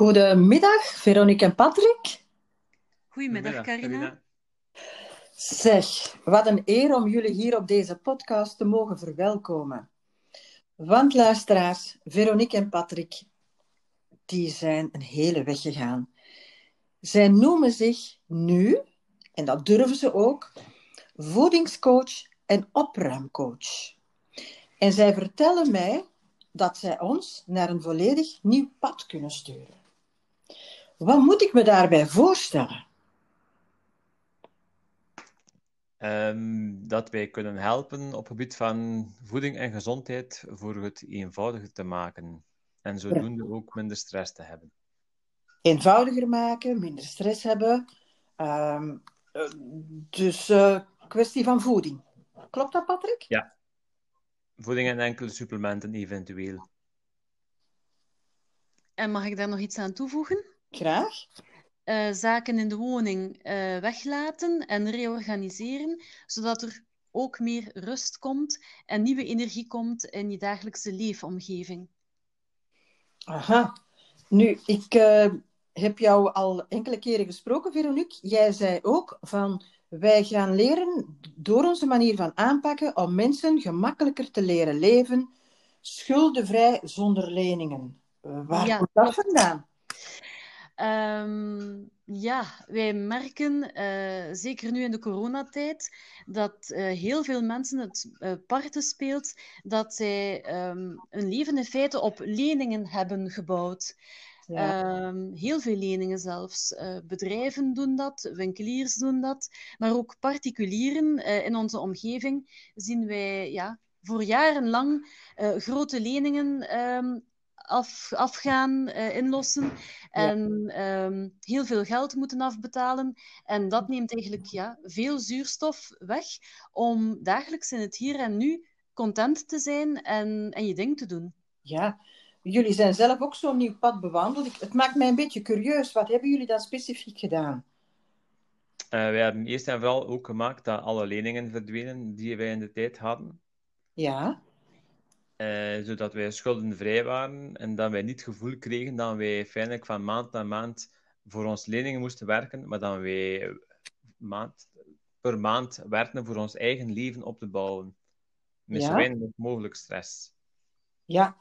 Goedemiddag, Veronique en Patrick. Goedemiddag, Carina. Zeg, wat een eer om jullie hier op deze podcast te mogen verwelkomen. Want luisteraars, Veronique en Patrick, die zijn een hele weg gegaan. Zij noemen zich nu, en dat durven ze ook, voedingscoach en opruimcoach. En zij vertellen mij dat zij ons naar een volledig nieuw pad kunnen sturen. Wat moet ik me daarbij voorstellen? Ehm, dat wij kunnen helpen op het gebied van voeding en gezondheid voor het eenvoudiger te maken. En zodoende ook minder stress te hebben. Eenvoudiger maken, minder stress hebben. Ehm, eh, dus uh, kwestie van voeding. Klopt dat, Patrick? Ja. Voeding en enkele supplementen eventueel. En mag ik daar nog iets aan toevoegen? Graag. Uh, zaken in de woning uh, weglaten en reorganiseren, zodat er ook meer rust komt en nieuwe energie komt in je dagelijkse leefomgeving. Aha. Nu, ik uh, heb jou al enkele keren gesproken, Veronique. Jij zei ook van wij gaan leren door onze manier van aanpakken om mensen gemakkelijker te leren leven, schuldenvrij zonder leningen. waar ja. komt dat vandaan? Um, ja, wij merken, uh, zeker nu in de coronatijd, dat uh, heel veel mensen het uh, parten speelt dat zij um, hun leven in feite op leningen hebben gebouwd. Ja. Um, heel veel leningen zelfs. bedrijven doen dat, winkeliers doen dat, maar ook particulieren in onze omgeving zien wij ja, voor jarenlang grote leningen af, afgaan, uh, inlossen en ja. um, heel veel geld moeten afbetalen. En dat neemt eigenlijk ja, veel zuurstof weg om dagelijks in het hier en nu content te zijn en, en je ding te doen. Ja, jullie zijn zelf ook zo'n nieuw pad bewandeld. Ik, het maakt mij een beetje curieus. Wat hebben jullie dan specifiek gedaan? Uh, wij hebben eerst en vooral ook gemaakt dat alle leningen verdwenen die wij in de tijd hadden. Ja. Uh, zodat wij schuldenvrij waren en dat wij niet het gevoel kregen dat wij feitelijk van maand naar maand voor ons leningen moesten werken, maar dat wij maand per maand werken voor ons eigen leven op te bouwen. Met ja. zo weinig mogelijk stress. Ja,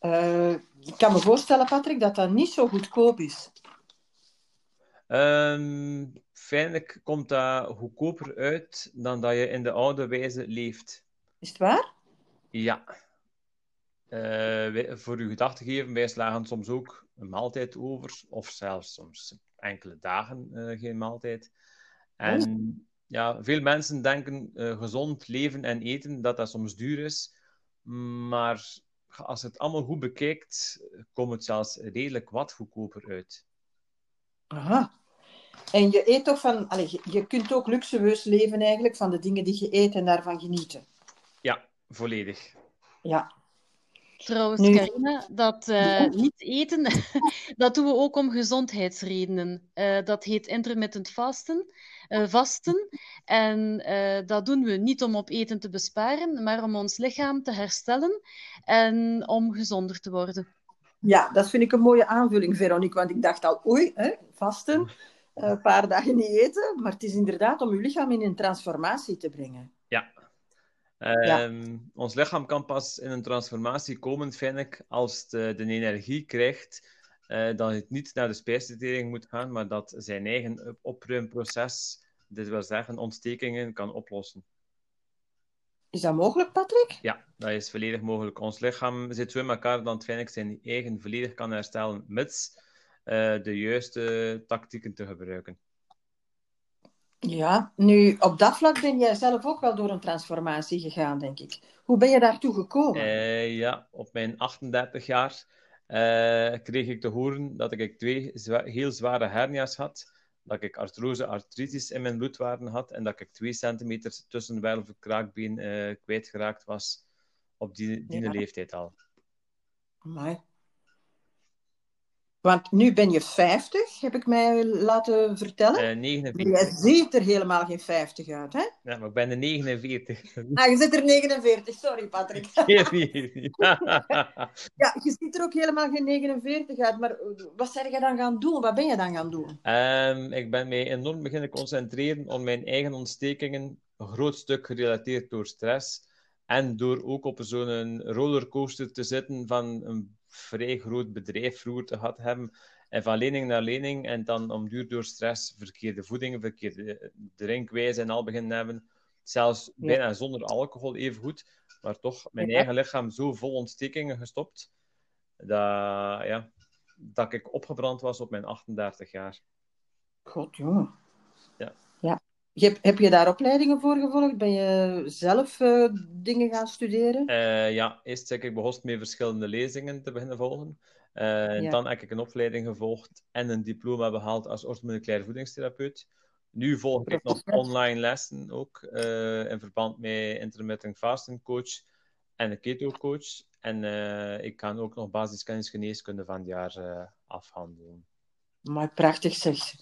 uh, ik kan me voorstellen, Patrick, dat dat niet zo goedkoop is. Um, feitelijk komt dat goedkoper uit dan dat je in de oude wijze leeft. Is het waar? Ja. Uh, voor uw gedachten geven, wij slagen soms ook een maaltijd over, of zelfs soms enkele dagen uh, geen maaltijd. En oh. ja, veel mensen denken uh, gezond leven en eten, dat dat soms duur is. Maar als je het allemaal goed bekijkt, komt het zelfs redelijk wat goedkoper uit. Aha. En je eet toch van, allez, je kunt ook luxueus leven eigenlijk van de dingen die je eet en daarvan genieten. Ja, volledig. Ja, Trouwens, nu... Carina, dat uh, niet eten, dat doen we ook om gezondheidsredenen. Uh, dat heet intermittent fasten, uh, vasten. En dat doen we niet om op eten te besparen, maar om ons lichaam te herstellen en om gezonder te worden. Ja, dat vind ik een mooie aanvulling, Veronique. Want ik dacht al, oei, hè, vasten, een paar dagen niet eten. Maar het is inderdaad om je lichaam in een transformatie te brengen. Ja. Um, ons lichaam kan pas in een transformatie komen, vind ik, als het de, de energie krijgt uh, dat het niet naar de spijsvertering moet gaan, maar dat zijn eigen opruimproces, dit wil zeggen ontstekingen, kan oplossen. Is dat mogelijk, Patrick? Ja, dat is volledig mogelijk. Ons lichaam zit zo in elkaar dat het zijn eigen volledig kan herstellen, mits uh, de juiste tactieken te gebruiken. Ja, nu op dat vlak ben jij zelf ook wel door een transformatie gegaan, denk ik. Hoe ben je daartoe gekomen? Uh, ja, op mijn 38 jaar uh, kreeg ik te horen dat ik twee zwa heel zware hernia's had, dat ik artrose artritis in mijn bloedwaarden had en dat ik twee centimeter tussen wervel kraakbeen uh, kwijtgeraakt was op die, die ja. leeftijd al. Amai. Want nu ben je 50, heb ik mij laten vertellen. Uh, 49. Je ziet er helemaal geen 50 uit, hè? Ja, maar ik ben er 49. Ah, je zit er 49. Sorry, Patrick. ja, je ziet er ook helemaal geen 49 uit. Maar wat zeg je dan gaan doen? Wat ben je dan gaan doen? Um, ik ben mij enorm beginnen concentreren op mijn eigen ontstekingen. Een groot stuk gerelateerd door stress. En door ook op zo'n rollercoaster te zitten van een vrij groot bedrijf vroeger te gehad hebben. En van lening naar lening. En dan om duur door stress verkeerde voedingen, verkeerde drinkwijze en al beginnen hebben. Zelfs bijna zonder alcohol even goed. Maar toch mijn eigen lichaam zo vol ontstekingen gestopt. Dat, ja, dat ik opgebrand was op mijn 38 jaar. God, jongen. Ja. Heb, heb je daar opleidingen voor gevolgd? Ben je zelf uh, dingen gaan studeren? Uh, ja, eerst heb ik begonnen met verschillende lezingen te beginnen volgen. Uh, ja. Dan heb ik een opleiding gevolgd en een diploma behaald als orthomoleculair voedingstherapeut. Nu volg ik nog online lessen ook in verband met intermittent fasting coach en een keto coach. En ik kan ook nog basiskennis geneeskunde van het jaar afhandelen. Maar prachtig zeg.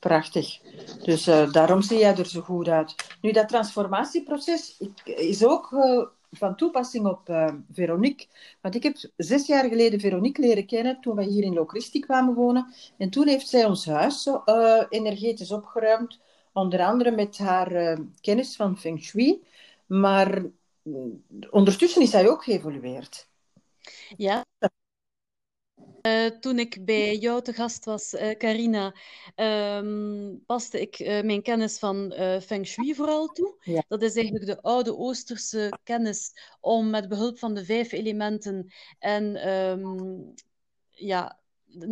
Prachtig. Dus uh, daarom zie jij er zo goed uit. Nu, dat transformatieproces is ook uh, van toepassing op uh, Veronique. Want ik heb zes jaar geleden Veronique leren kennen toen wij hier in Locristi kwamen wonen. En toen heeft zij ons huis zo, energetisch opgeruimd. Onder andere met haar kennis van Feng Shui. Maar ondertussen is zij ook geëvolueerd. Ja, uh, toen ik bij jou te gast was, uh, Carina, um, paste ik uh, mijn kennis van Feng Shui vooral toe. Ja. Dat is eigenlijk de oude Oosterse kennis om met behulp van de vijf elementen en um, ja,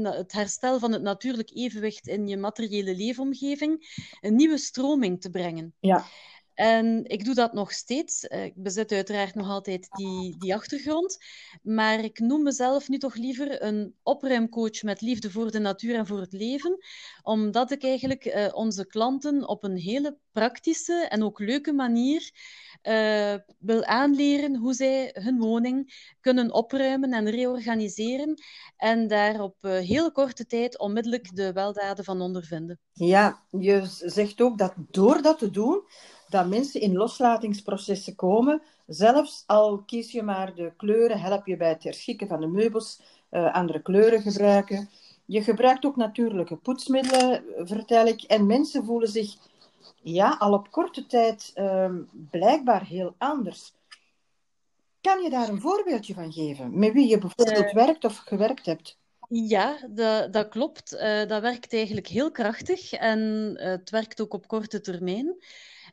het herstel van het natuurlijk evenwicht in je materiële leefomgeving een nieuwe stroming te brengen. Ja. En ik doe dat nog steeds. Eh, ik bezit uiteraard nog altijd die, die achtergrond. Maar ik noem mezelf nu toch liever een opruimcoach met liefde voor de natuur en voor het leven. Omdat ik eigenlijk uh, onze klanten op een hele praktische en ook leuke manier uh, wil aanleren hoe zij hun woning kunnen opruimen en reorganiseren. En daar op heel korte tijd onmiddellijk de weldaden van ondervinden. Ja, je zegt ook dat door dat te doen dat mensen in loslatingsprocessen komen. Zelfs al kies je maar de kleuren, help je bij het herschikken van de meubels, uh, andere kleuren gebruiken. Je gebruikt ook natuurlijke poetsmiddelen, vertel ik. En mensen voelen zich ja, al op korte tijd uh, blijkbaar heel anders. Kan je daar een voorbeeldje van geven? Met wie je bijvoorbeeld uh, werkt of gewerkt hebt? Ja, dat, dat klopt. Uh, dat werkt eigenlijk heel krachtig en het werkt ook op korte termijn.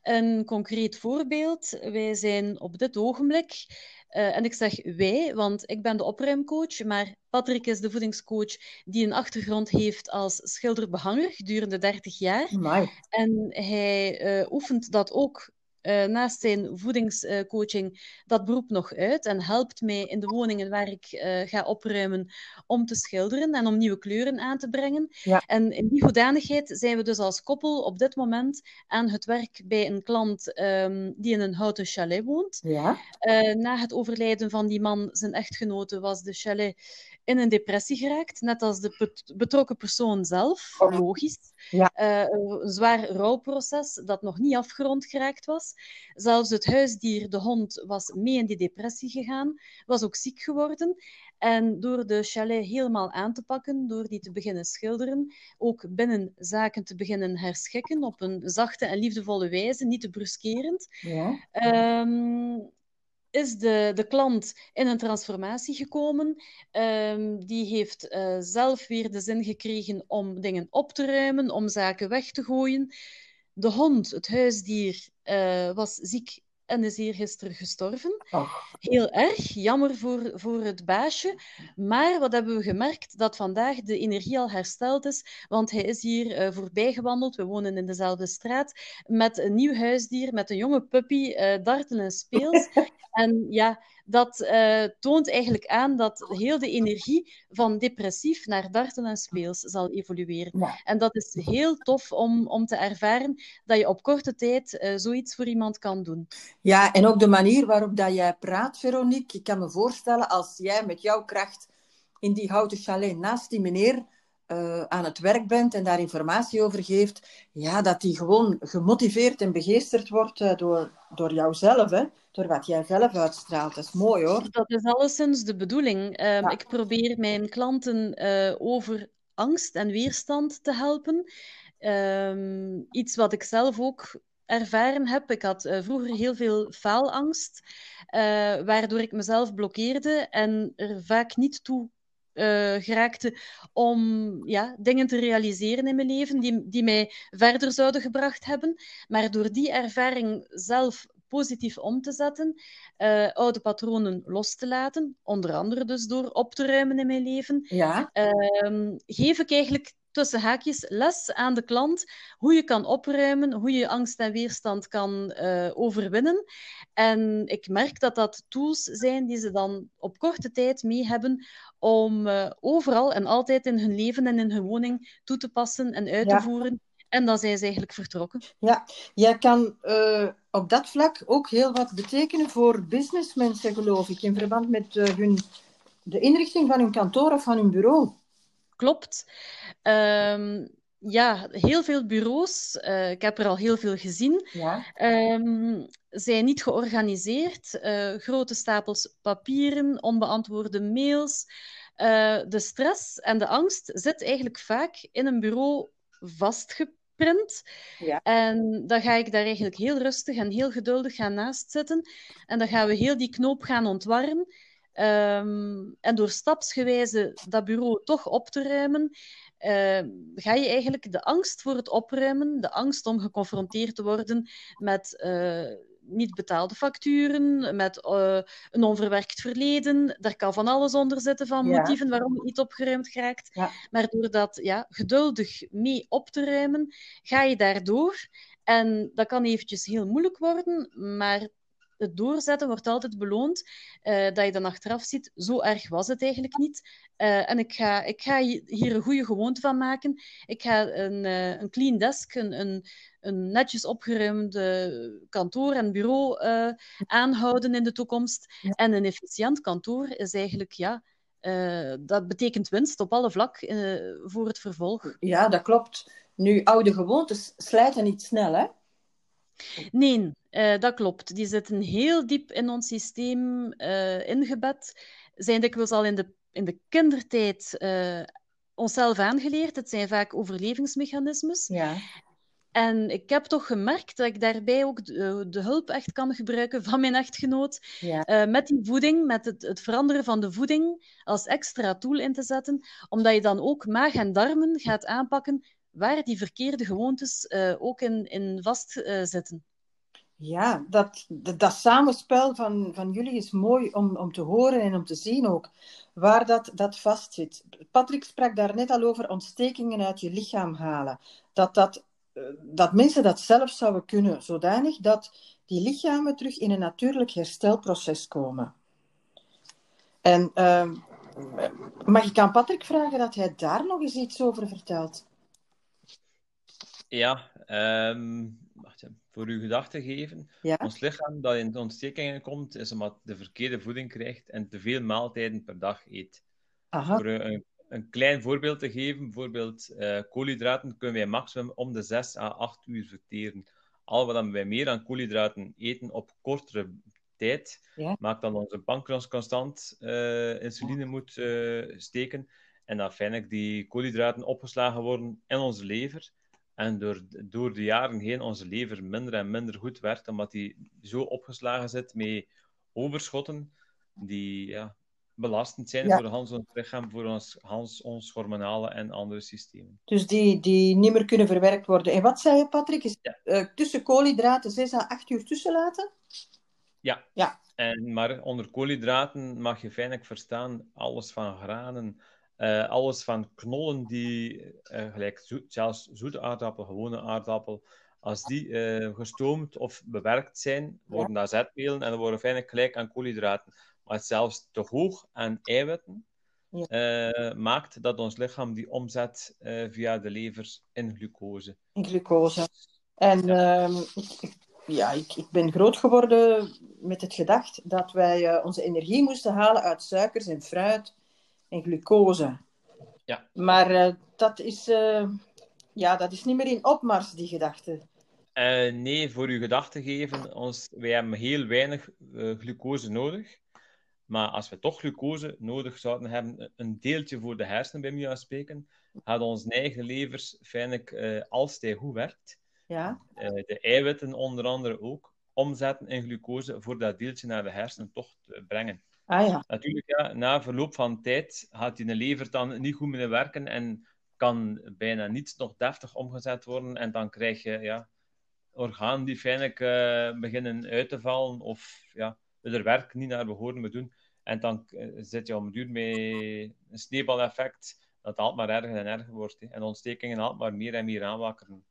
Een concreet voorbeeld. Wij zijn op dit ogenblik, uh, en ik zeg wij, want ik ben de opruimcoach, maar Patrick is de voedingscoach die een achtergrond heeft als schilderbehanger gedurende 30 jaar. Amai. En hij uh, oefent dat ook uh, naast zijn voedingscoaching dat beroep nog uit en helpt mij in de woningen waar ik uh, ga opruimen om te schilderen en om nieuwe kleuren aan te brengen. Ja. En in die hoedanigheid zijn we dus als koppel op dit moment aan het werk bij een klant um, die in een houten chalet woont. Ja. Uh, na het overlijden van die man, zijn echtgenote, was de chalet in een depressie geraakt, net als de betrokken persoon zelf, oh. logisch. Ja. Uh, een zwaar rouwproces dat nog niet afgerond geraakt was. Zelfs het huisdier, de hond, was mee in die depressie gegaan, was ook ziek geworden. En door de chalet helemaal aan te pakken, door die te beginnen schilderen, ook binnen zaken te beginnen herschikken op een zachte en liefdevolle wijze, niet te bruskerend. Ja. Um, is de, de klant in een transformatie gekomen. Um, die heeft uh, zelf weer de zin gekregen om dingen op te ruimen, om zaken weg te gooien. De hond, het huisdier, uh, was ziek en is hier gisteren gestorven. Heel erg, jammer voor, voor het baasje. Maar wat hebben we gemerkt? Dat vandaag de energie al hersteld is, want hij is hier uh, voorbij gewandeld. We wonen in dezelfde straat. Met een nieuw huisdier, met een jonge puppy, uh, darten en speels. en ja, dat uh, toont eigenlijk aan dat heel de energie van depressief naar darten en speels zal evolueren. Ja. En dat is heel tof om, om te ervaren dat je op korte tijd uh, zoiets voor iemand kan doen. Ja, en ook de manier waarop dat jij praat, Veronique. Ik kan me voorstellen als jij met jouw kracht in die houten chalet naast die meneer uh, aan het werk bent en daar informatie over geeft, ja, dat die gewoon gemotiveerd en begeesterd wordt uh, door, door jouzelf, hè? door wat jij zelf uitstraalt. Dat is mooi hoor. Dat is alleszins de bedoeling. Ja. Ik probeer mijn klanten uh, over angst en weerstand te helpen. Um, iets wat ik zelf ook ervaren heb. Ik had uh, vroeger heel veel faalangst, uh, waardoor ik mezelf blokkeerde en er vaak niet toe geraakte om ja, dingen te realiseren in mijn leven die, die mij verder zouden gebracht hebben. Maar door die ervaring zelf positief om te zetten, uh, oude patronen los te laten, onder andere dus door op te ruimen in mijn leven, ja. uh, geef ik eigenlijk tussen haakjes les aan de klant hoe je kan opruimen, hoe je angst en weerstand kan uh, overwinnen. En ik merk dat dat tools zijn die ze dan op korte tijd mee hebben om uh, overal en altijd in hun leven en in hun woning toe te passen en uit ja. te voeren. En dan zijn ze eigenlijk vertrokken. Ja, jij kan uh, op dat vlak ook heel wat betekenen voor businessmensen, geloof ik, in verband met hun, de inrichting van hun kantoor of van hun bureau. Klopt. Um, ja, heel veel bureaus, uh, ik heb er al heel veel gezien, ja. um, zijn niet georganiseerd. Uh, grote stapels papieren, onbeantwoorde mails. Uh, de stress en de angst zit eigenlijk vaak in een bureau vastgeprint. Ja. En dan ga ik daar eigenlijk heel rustig en heel geduldig gaan naast zitten. En dan gaan we heel die knoop gaan ontwarren. Um, en door stapsgewijze dat bureau toch op te ruimen, uh, ga je eigenlijk de angst voor het opruimen, de angst om geconfronteerd te worden met uh, niet betaalde facturen, met uh, een onverwerkt verleden. Daar kan van alles onder zitten van Ja. motieven waarom het niet opgeruimd geraakt. Ja. Maar door dat ja, geduldig mee op te ruimen, ga je daardoor. En dat kan eventjes heel moeilijk worden, maar het doorzetten wordt altijd beloond. eh, dat je dan achteraf ziet, zo erg was het eigenlijk niet. Eh, en ik ga, ik ga hier een goede gewoonte van maken. Ik ga een, eh, een clean desk, een, een, een netjes opgeruimde kantoor en bureau aanhouden in de toekomst. Ja. En een efficiënt kantoor is eigenlijk, ja, dat betekent winst op alle vlak voor het vervolg. Ja, dat klopt. Nu, oude gewoontes slijten niet snel, hè? Nee, eh, dat klopt. Die zitten heel diep in ons systeem eh, ingebed. Zijn dikwijls al in de, in de kindertijd eh, onszelf aangeleerd. Het zijn vaak overlevingsmechanismes. Ja. En ik heb toch gemerkt dat ik daarbij ook de, de hulp echt kan gebruiken van mijn echtgenoot. Ja. Met die voeding, met het, het veranderen van de voeding als extra tool in te zetten. Omdat je dan ook maag en darmen gaat aanpakken waar die verkeerde gewoontes ook in, in vastzitten. Ja, dat, dat, samenspel van, van jullie is mooi om, om te horen en om te zien ook waar dat, dat vastzit. Patrick sprak daar net al over ontstekingen uit je lichaam halen. Dat, dat, eh, dat mensen dat zelf zouden kunnen, zodanig dat die lichamen terug in een natuurlijk herstelproces komen. En uh, mag ik aan Patrick vragen dat hij daar nog eens iets over vertelt? Ja, um, voor uw gedachten geven. Ja? Ons lichaam dat in ontstekingen komt, is omdat de verkeerde voeding krijgt en te veel maaltijden per dag eet. Aha. Voor een, een klein voorbeeld te geven, bijvoorbeeld uh, koolhydraten kunnen wij maximum om de 6 à 8 uur verteren. Al wat wij meer aan koolhydraten eten op kortere tijd, Ja. maakt dan onze pancreas constant uh, insuline moet uh, steken. En dat feitelijk die koolhydraten opgeslagen worden in onze lever. En door, door de jaren heen onze lever minder en minder goed werkt, omdat die zo opgeslagen zit met overschotten die ja, belastend zijn Ja. voor Hans ons lichaam, voor ons, Hans, ons hormonale en andere systemen. Dus die, die niet meer kunnen verwerkt worden. En wat zei je, Patrick? Is Ja. eh, tussen koolhydraten 6 à 8 uur tussen laten? Ja. Ja. En, maar onder koolhydraten mag je feitelijk verstaan alles van granen, eh, alles van knollen die, eh, gelijk zoet, zelfs zoete aardappel, gewone aardappel, als die eh, gestoomd of bewerkt zijn, worden dat zetmelen en dan worden feitelijk gelijk aan koolhydraten. Maar zelfs te hoog aan eiwitten maakt dat ons lichaam die omzet via de lever in glucose. In glucose. En ehm, ik, ja, ik, ik ben groot geworden met het gedacht dat wij onze energie moesten halen uit suikers en fruit en glucose. Ja. Maar uh, dat, is, uh, ja, dat is niet meer in opmars, die gedachte. Uh, nee, voor uw gedachten geven, ons, wij hebben heel weinig glucose nodig. Maar als we toch glucose nodig zouden hebben, een deeltje voor de hersenen bij mij spreken, gaat ons eigen levers, feitelijk, als hij goed werkt, ja. de eiwitten onder andere ook, omzetten in glucose voor dat deeltje naar de hersenen toch te brengen. Ah, ja. Natuurlijk, ja, na verloop van tijd gaat die lever dan niet goed meer werken en kan bijna niets nog deftig omgezet worden. En dan krijg je ja, organen die feitelijk uh, beginnen uit te vallen of ja, er werk niet naar behoren te doen. En dan uh, zit je om duur met een sneeuwbaleffect dat altijd maar erger en erger wordt. Hè. En ontstekingen altijd maar meer en meer aanwakkeren.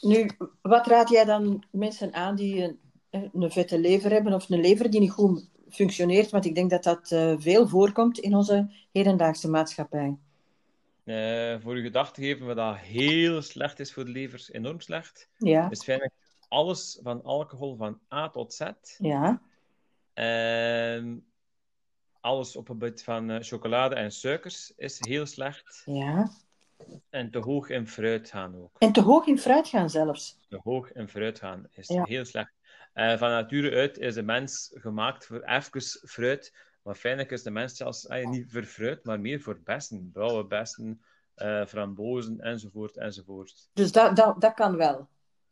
Nu, wat raad jij dan mensen aan die een, een vette lever hebben of een lever die niet goed functioneert? Want ik denk dat dat uh, veel voorkomt in onze hedendaagse maatschappij. Uh, voor uw gedachte geven wat dat heel slecht is voor de levers, enorm slecht. Ja. Is feitelijk alles van alcohol van A tot Z. Ja. Uh, alles op een beetje van uh, chocolade en suikers is heel slecht. Ja. En te hoog in fruit gaan ook. En te hoog in fruit gaan zelfs. Te hoog in fruit gaan is Ja. heel slecht. Uh, van nature uit is de mens gemaakt voor even fruit. Maar feitelijk is de mens zelfs ah, niet voor fruit, maar meer voor bessen. Blauwe bessen, uh, frambozen enzovoort enzovoort. Dus dat, dat, dat kan wel.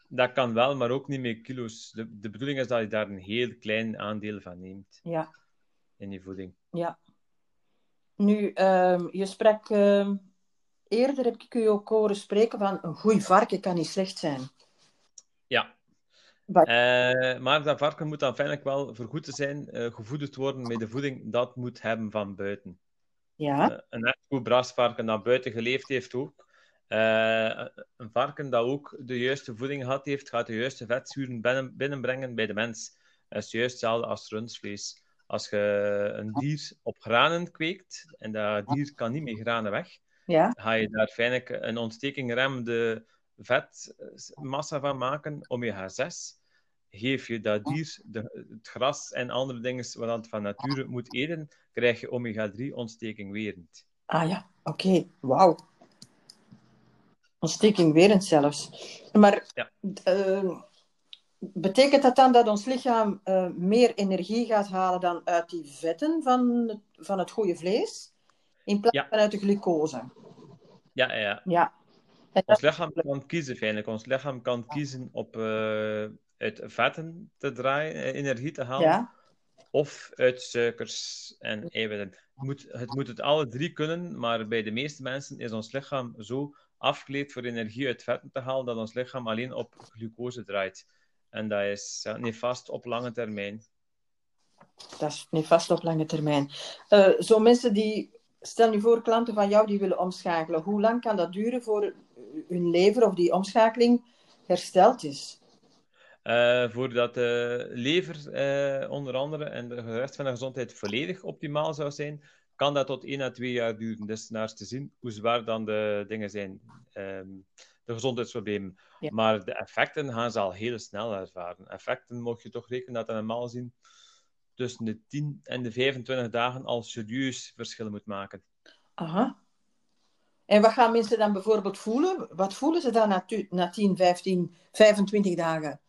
Dat kan wel, maar ook niet met kilo's. De, de bedoeling is dat je daar een heel klein aandeel van neemt Ja. in je voeding. Ja. Nu, ehm, je sprak ehm, eerder, heb ik u ook horen spreken van een goed varken kan niet slecht zijn. Eh, maar dat varken moet dan feitelijk wel voor goed te zijn eh, gevoederd worden met de voeding dat moet hebben van buiten. Ja. Eh, een echt goed brasvarken dat buiten geleefd heeft ook. Een varken dat ook de juiste voeding gehad heeft, gaat de juiste vetzuren binnen, binnenbrengen bij de mens. Dat is juist hetzelfde als rundvlees. Als je een dier op granen kweekt en dat dier kan niet meer granen weg, Ja. ga je daar feitelijk een ontstekingremmende vetmassa van maken, omega 6. Geef je dat dier de, het gras en andere dingen wat het van nature moet eten, krijg je omega 3 ontsteking werend. Ah ja, oké. Wauw. Ontsteking werend zelfs. Maar Ja. eh, betekent dat dan dat ons lichaam eh, meer energie gaat halen dan uit die vetten van het, van het goede vlees? In plaats Ja. van uit de glucose? Ja, ja, ja. Ons lichaam kan kiezen, feitelijk. Ons lichaam kan kiezen op eh, uit vetten te draaien, eh, energie te halen, ja. of uit suikers en eiwitten. Het moet, het moet het alle drie kunnen, maar bij de meeste mensen is ons lichaam zo afgeleid voor energie uit vetten te halen, dat ons lichaam alleen op glucose draait. En dat is ja, nefast op lange termijn. Dat is niet vast op lange termijn. Eh, zo mensen die, stel nu voor, klanten van jou die willen omschakelen. Hoe lang kan dat duren voor hun lever of die omschakeling hersteld is? Eh, voordat de lever eh, onder andere en de rest van de gezondheid volledig optimaal zou zijn, kan dat tot 1 à 2 jaar duren. Dus naar te zien hoe zwaar dan de dingen zijn, ehm, de gezondheidsproblemen. Ja. Maar de effecten gaan ze al heel snel ervaren. Effecten mocht je toch rekenen dat dat normaal zien tussen de 10 en de 25 dagen al serieus verschil moet maken. Aha. En wat gaan mensen dan bijvoorbeeld voelen? Wat voelen ze dan na, na 10, 15, 25 dagen?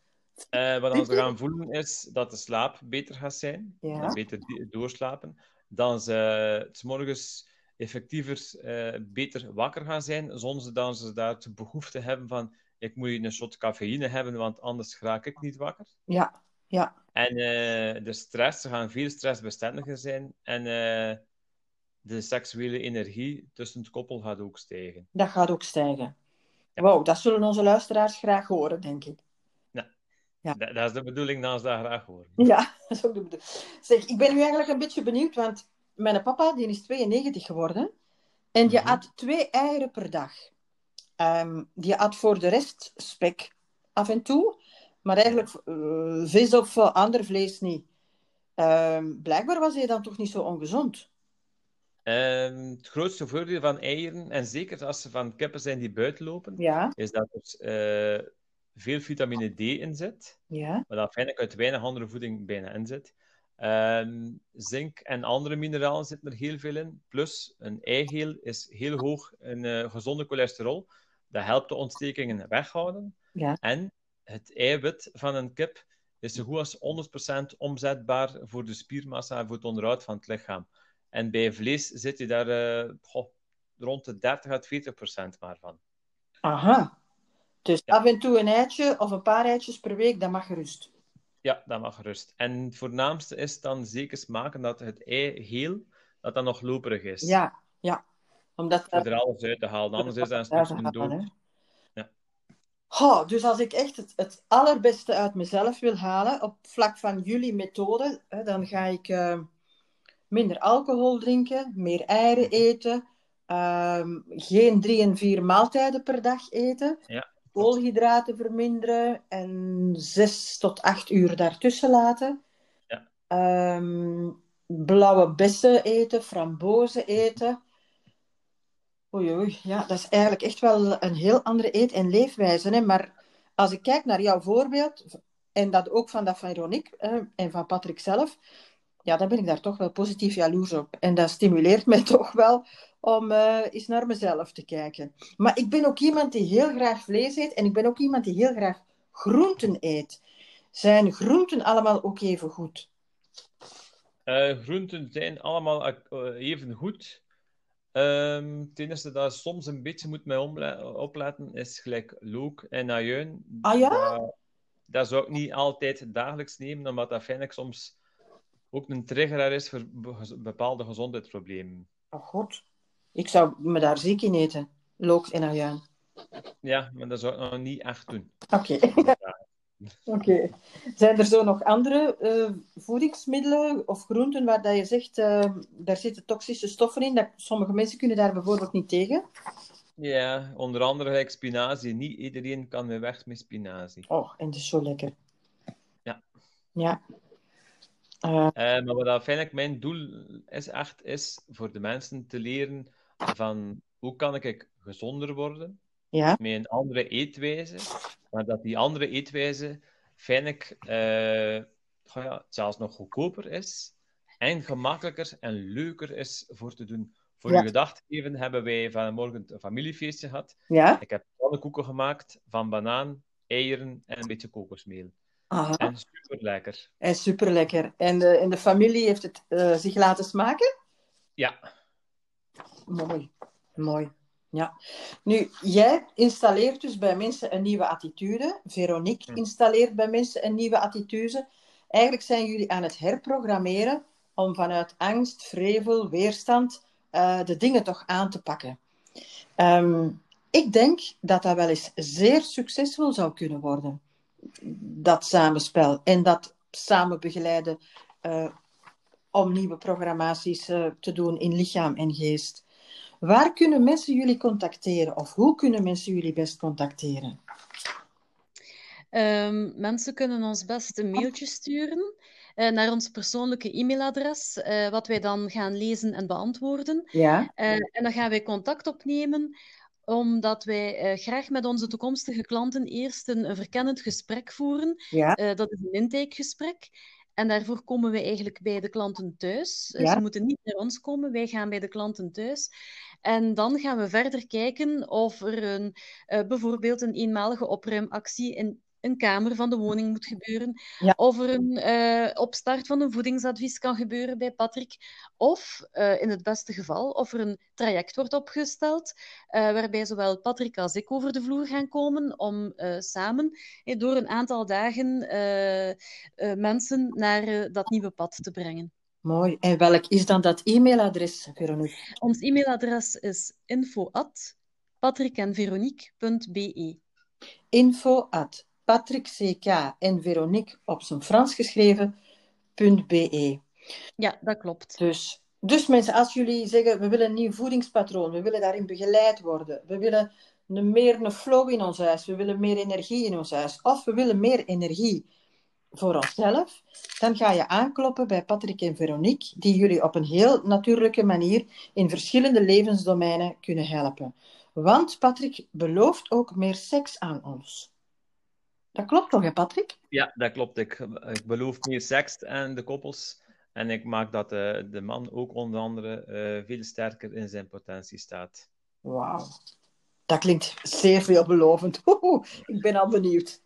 Eh, wat we gaan voelen is dat de slaap beter gaat zijn, Ja. beter doorslapen, dan ze s morgens effectiever eh, beter wakker gaan zijn, zonder dat ze daar de behoefte hebben van ik moet een shot cafeïne hebben, want anders raak ik niet wakker. Ja, ja. En eh, de stress, ze gaan veel stressbestendiger zijn en de seksuele energie tussen het koppel gaat ook stijgen. Dat gaat ook stijgen. Wauw, dat zullen onze luisteraars graag horen, denk ik. Ja. Dat, dat is de bedoeling, dat ze dat graag horen. Ja, dat is ook de bedoeling. Zeg, ik ben nu eigenlijk een beetje benieuwd, want mijn papa die is 92 geworden. En die Mhm. at twee eieren per dag. Ehm, die at voor de rest spek af en toe, maar eigenlijk eh, vis of eh, ander vlees niet. Ehm, blijkbaar was hij dan toch niet zo ongezond. Ehm, het grootste voordeel van eieren, en zeker als ze van kippen zijn die buiten lopen, Ja, is dat er eh, veel vitamine D in zit, ja, maar dat feitelijk uit weinig andere voeding bijna in zit. Ehm, zink en andere mineralen zitten er heel veel in. Plus, een eigeel is heel hoog in uh, gezonde cholesterol. Dat helpt de ontstekingen weghouden. Ja. En het eiwit van een kip is zo goed als 100% omzetbaar voor de spiermassa en voor het onderhoud van het lichaam. En bij vlees zit je daar uh, goh, rond de 30 à 40% maar van. Aha. Dus af en toe een eitje of een paar eitjes per week, dat mag gerust. Ja, dat mag gerust. En het voornaamste is dan zeker smaken dat het ei heel, dat dat nog loperig is. Ja, ja. Omdat, Voor er alles uit te halen. Anders is dat een stukje dood. Ja. Oh, dus als ik echt het, het allerbeste uit mezelf wil halen, op vlak van jullie methode, hè, dan ga ik uh, minder alcohol drinken, meer eieren eten, um, geen drie en vier maaltijden per dag eten. Ja koolhydraten verminderen en zes tot acht uur daartussen laten. Ja. Um, blauwe bessen eten, frambozen eten. Oei, oei, ja, dat is eigenlijk echt wel een heel andere eet- en leefwijze. Hè? Maar als ik kijk naar jouw voorbeeld, en dat ook van dat van Veronique en van Patrick zelf, ja, dan ben ik daar toch wel positief jaloers op. En dat stimuleert mij toch wel om uh, eens naar mezelf te kijken. Maar ik ben ook iemand die heel graag vlees eet en ik ben ook iemand die heel graag groenten eet. Zijn groenten allemaal ook even goed? Uh, groenten zijn allemaal uh, even goed. Um, het enige dat soms een beetje moet mij opletten is gelijk look en ajuin. Ah ja? Dat, dat zou ik niet altijd dagelijks nemen, omdat dat vind ik soms ook een trigger is voor bepaalde gezondheidsproblemen. Oh god. Ik zou me daar ziek in eten. Look en ajuin. Ja, maar dat zou ik nog niet echt doen. Oké. Oké. Zijn er zo nog andere uh, voedingsmiddelen of groenten waar dat je zegt, uh, daar zitten toxische stoffen in, dat sommige mensen kunnen daar bijvoorbeeld niet tegen? Ja, onder andere gelijk spinazie. Niet iedereen kan weer weg met spinazie. Oh, en dat is zo lekker. Ja. Ja. Uh, uh, maar wat uiteindelijk mijn doel is, echt is voor de mensen te leren van hoe kan ik gezonder worden ja. met een andere eetwijze, maar dat die andere eetwijze feitelijk uh, ja, zelfs nog goedkoper is en gemakkelijker en leuker is voor te doen. Voor ja. uw gedachtgeven hebben wij vanmorgen een familiefeestje gehad. Ja. Ik heb pannenkoeken gemaakt van banaan, eieren en een beetje kokosmeel. Aha. En super lekker. En super lekker. En de, en de familie heeft het uh, zich laten smaken? Ja. Mooi. Mooi. Ja. Nu, jij installeert dus bij mensen een nieuwe attitude. Veronique Hm. installeert bij mensen een nieuwe attitude. Eigenlijk zijn jullie aan het herprogrammeren om vanuit angst, vrevel, weerstand uh, de dingen toch aan te pakken. Um, ik denk dat dat wel eens zeer succesvol zou kunnen worden dat samenspel en dat samen begeleiden uh, om nieuwe programmaties uh, te doen in lichaam en geest. Waar kunnen mensen jullie contacteren of hoe kunnen mensen jullie best contacteren? Um, mensen kunnen ons best een mailtje sturen uh, naar ons persoonlijke e-mailadres, wat wij dan gaan lezen en beantwoorden. Ja. en dan gaan wij contact opnemen omdat wij uh, graag met onze toekomstige klanten eerst een, een verkennend gesprek voeren. Ja. Uh, dat is een intakegesprek. En daarvoor komen we eigenlijk bij de klanten thuis. Ja. Ze moeten niet naar ons komen, wij gaan bij de klanten thuis. En dan gaan we verder kijken of er een, uh, bijvoorbeeld een eenmalige opruimactie in een kamer van de woning moet gebeuren. Ja. Of er een uh, opstart van een voedingsadvies kan gebeuren bij Patrick. Of, uh, in het beste geval, of er een traject wordt opgesteld uh, waarbij zowel Patrick als ik over de vloer gaan komen om samen door een aantal dagen mensen naar dat nieuwe pad te brengen. Mooi. En welk is dan dat e-mailadres, Veronique? Ons e-mailadres is info at patrickenveronique.be info at Patrick CK en Veronique op zijn Frans geschreven, .be. Ja, dat klopt. Dus, dus mensen, als jullie zeggen, we willen een nieuw voedingspatroon, we willen daarin begeleid worden, we willen een, meer een flow in ons huis, we willen meer energie in ons huis, of we willen meer energie voor onszelf, dan ga je aankloppen bij Patrick en Veronique, die jullie op een heel natuurlijke manier in verschillende levensdomeinen kunnen helpen. Want Patrick belooft ook meer seks aan ons. Dat klopt toch, hè, Patrick? Ja, dat klopt. Ik, ik beloof meer seks en de koppels En ik maak dat de, de man ook onder andere eh, veel sterker in zijn potentie staat. Wauw. Dat klinkt zeer veelbelovend. Oeh, ik ben al benieuwd.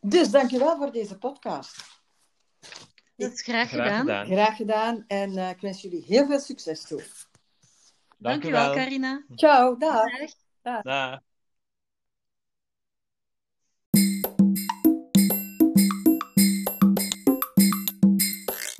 Dus dankjewel voor deze podcast. Dat is graag, Graag gedaan. Graag gedaan en eh, ik wens jullie heel veel succes toe. Dankjewel, Carina. Ciao, dag. Dag. Dag.